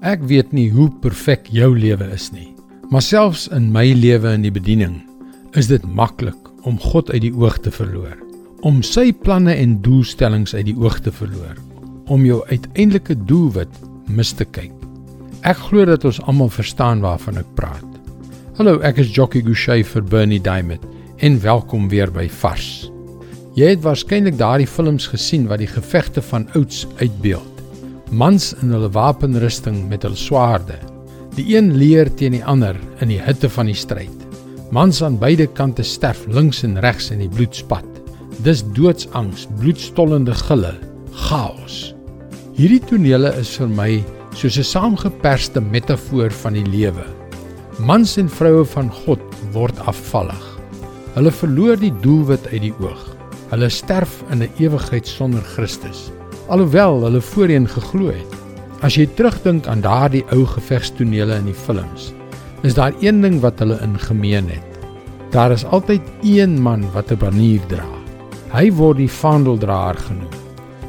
Ek weet nie hoe perfek jou lewe is nie, maar selfs in my lewe in die bediening is dit maklik om God uit die oog te verloor, om sy planne en doelstellings uit die oog te verloor, om jou uiteindelike doelwit mis te kyk. Ek glo dat ons almal verstaan waarvan ek praat. Hallo, ek is Jockey Gouchee vir Bernie Diamond en welkom weer by Vars. Jy het waarskynlik daardie films gesien wat die gevegte van ouds uitbeeld mans in hulle wapenrusting met hul swaarde. Die een leer teen die ander in die hitte van die stryd. Mans aan beide kante sterf links en regs in die bloed spat. Dis doodsangs, bloedstollende gille, chaos. Hierdie tonele is vir my soos 'n saamgeperste metafoor van die lewe. Mans en vroue van God word afvallig. Hulle verloor die doelwit uit die oog. Hulle sterf in 'n ewigheid sonder Christus alhoewel hulle voorheen geglo het. As jy terugdink aan daardie ou gevegstonele in die films, is daar een ding wat hulle in gemeen het. Daar is altyd een man wat 'n banier dra. Hy word die vaandeldraer genoem.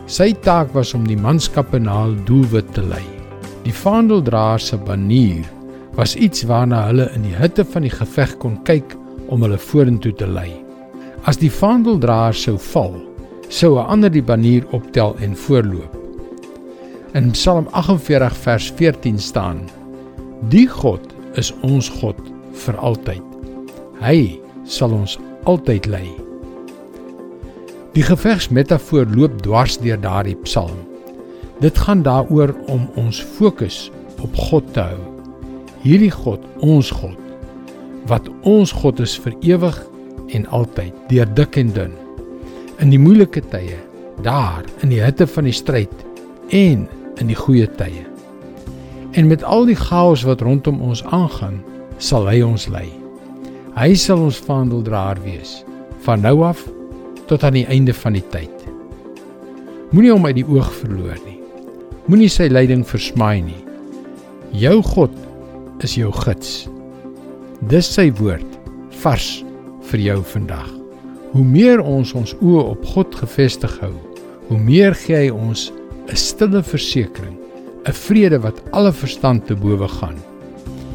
Sy taak was om die manskappe na hul doelwit te lei. Die vaandeldraer se banier was iets waarna hulle in die hitte van die geveg kon kyk om hulle vorentoe te lei. As die vaandeldraer sou val, sou 'n ander die banier optel en voorloop. In Psalm 48 vers 14 staan: Die God is ons God vir altyd. Hy sal ons altyd lei. Die gevegsmetafoor loop dwars deur daardie Psalm. Dit gaan daaroor om ons fokus op God te hou. Hierdie God, ons God, wat ons God is vir ewig en altyd, deur dik en dun in die moeilike tye, daar in die hitte van die stryd en in die goeie tye. En met al die chaos wat rondom ons aangaan, sal hy ons lei. Hy sal ons vaandeldraer wees van nou af tot aan die einde van die tyd. Moenie hom uit die oog verloor nie. Moenie sy leiding versmaai nie. Jou God is jou gids. Dis sy woord vars vir jou vandag. Hoe meer ons ons oë op God gefestig hou, hoe meer gee hy ons 'n stille versekering, 'n vrede wat alle verstand te bowe gaan.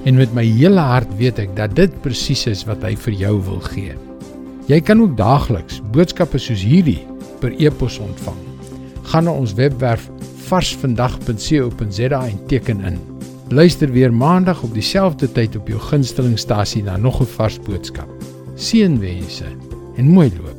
En met my hele hart weet ek dat dit presies is wat hy vir jou wil gee. Jy kan ook daagliks boodskappe soos hierdie per e-pos ontvang. Gaan na ons webwerf varsvandag.co.za en teken in. Luister weer maandag op dieselfde tyd op jou gunstelingstasie na nog 'n vars boodskap. Seënwense en Muelva.